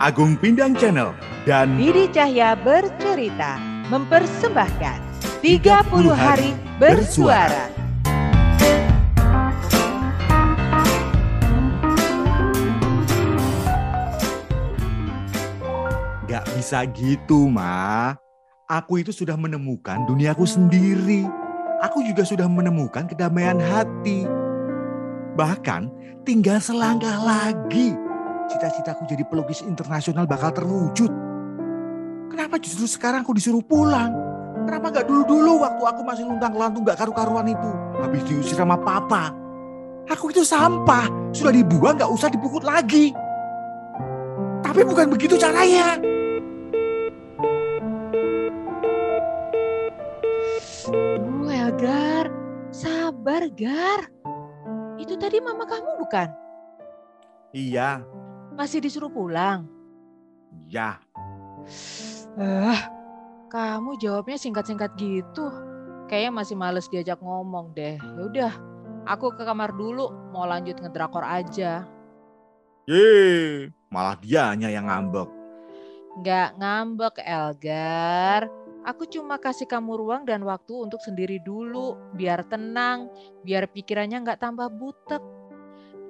Agung Pindang Channel dan Didi Cahya bercerita mempersembahkan 30 hari bersuara. Gak bisa gitu, Ma. Aku itu sudah menemukan duniaku sendiri. Aku juga sudah menemukan kedamaian hati. Bahkan tinggal selangkah lagi. Cita-citaku jadi pelukis internasional bakal terwujud. Kenapa justru sekarang aku disuruh pulang? Kenapa gak dulu-dulu waktu aku masih luntang lantung gak karu-karuan itu? Habis diusir sama papa. Aku itu sampah. Sudah dibuang gak usah dipukul lagi. Tapi bukan begitu caranya. Oh, Elgar, sabar, Gar. Itu tadi mama kamu bukan? Iya, Masih disuruh pulang? ya. Eh, kamu jawabnya singkat-singkat gitu. Kayaknya masih males diajak ngomong deh. Ya udah, aku ke kamar dulu. Mau lanjut ngedrakor aja. Ye, malah dianya yang ngambek. Nggak ngambek, Elgar. Aku cuma kasih kamu ruang dan waktu untuk sendiri dulu. Biar tenang, biar pikirannya nggak tambah butek.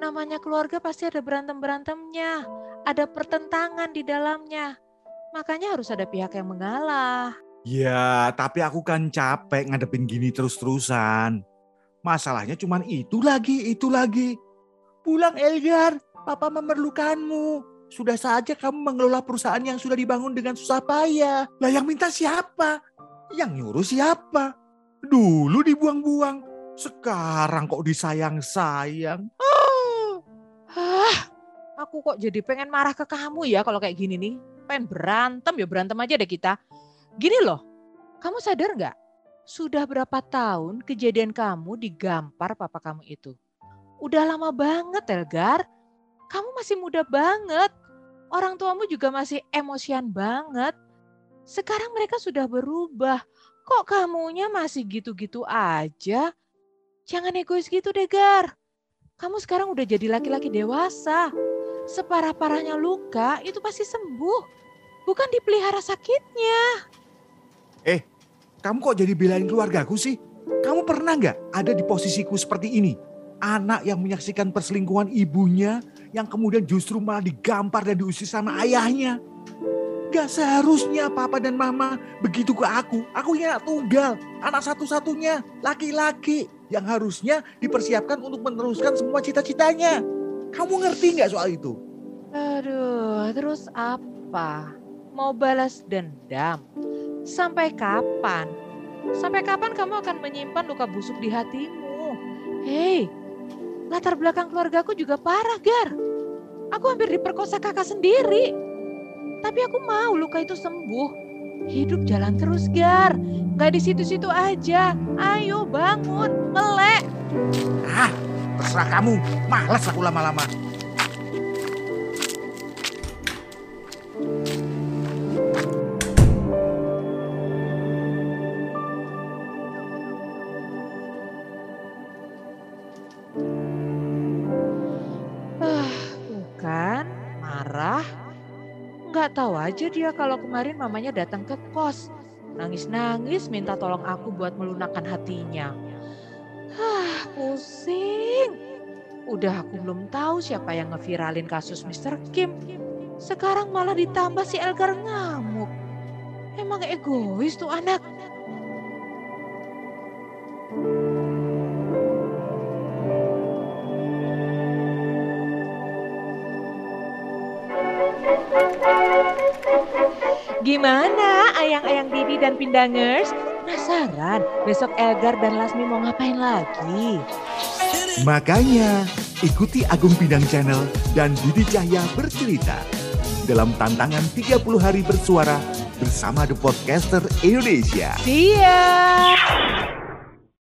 Namanya keluarga pasti ada berantem-berantemnya. Ada pertentangan di dalamnya. Makanya harus ada pihak yang mengalah. Ya, tapi aku kan capek ngadepin gini terus-terusan. Masalahnya cuman itu lagi, itu lagi. Pulang Elgar, papa memerlukanmu. Sudah saja kamu mengelola perusahaan yang sudah dibangun dengan susah payah. Lah yang minta siapa? Yang nyuruh siapa? Dulu dibuang-buang. Sekarang kok disayang-sayang. Aku kok jadi pengen marah ke kamu ya kalau kayak gini nih. Pengen berantem ya berantem aja deh kita. Gini loh, kamu sadar nggak? Sudah berapa tahun kejadian kamu digampar papa kamu itu? Udah lama banget Elgar. Kamu masih muda banget. Orang tuamu juga masih emosian banget. Sekarang mereka sudah berubah. Kok kamunya masih gitu-gitu aja? Jangan egois gitu deh Gar. Kamu sekarang udah jadi laki-laki dewasa. Separah-parahnya luka itu pasti sembuh. Bukan dipelihara sakitnya. Kamu kok jadi belain keluargaku sih? Kamu pernah nggak ada di posisiku seperti ini? Anak yang menyaksikan perselingkuhan ibunya yang kemudian justru malah digampar dan diusir sama ayahnya. Gak seharusnya papa dan mama begitu ke aku. Aku ini tunggal, anak satu-satunya, laki-laki yang harusnya dipersiapkan untuk meneruskan semua cita-citanya. Kamu ngerti nggak soal itu? Aduh, terus apa? Mau balas dendam? Sampai kapan? Sampai kapan kamu akan menyimpan luka busuk di hatimu? Hei, latar belakang keluargaku juga parah, Gar. Aku hampir diperkosa kakak sendiri. Tapi aku mau luka itu sembuh. Hidup jalan terus, Gar. Gak di situ-situ aja. Ayo bangun, melek. Ah, terserah kamu. Males aku lama-lama. Ah. Nggak tahu aja dia kalau kemarin mamanya datang ke kos. Nangis-nangis minta tolong aku buat melunakkan hatinya. Hah, pusing. Udah aku belum tahu siapa yang ngeviralin kasus Mr. Kim. Sekarang malah ditambah si Elgar ngamuk. Emang egois tuh anak. Gimana ayang-ayang Didi dan Pindangers? Penasaran besok Elgar dan Lasmi mau ngapain lagi? Makanya, ikuti Agung Pindang Channel dan Didi Cahya bercerita dalam tantangan 30 hari bersuara bersama The Podcaster Indonesia. See ya!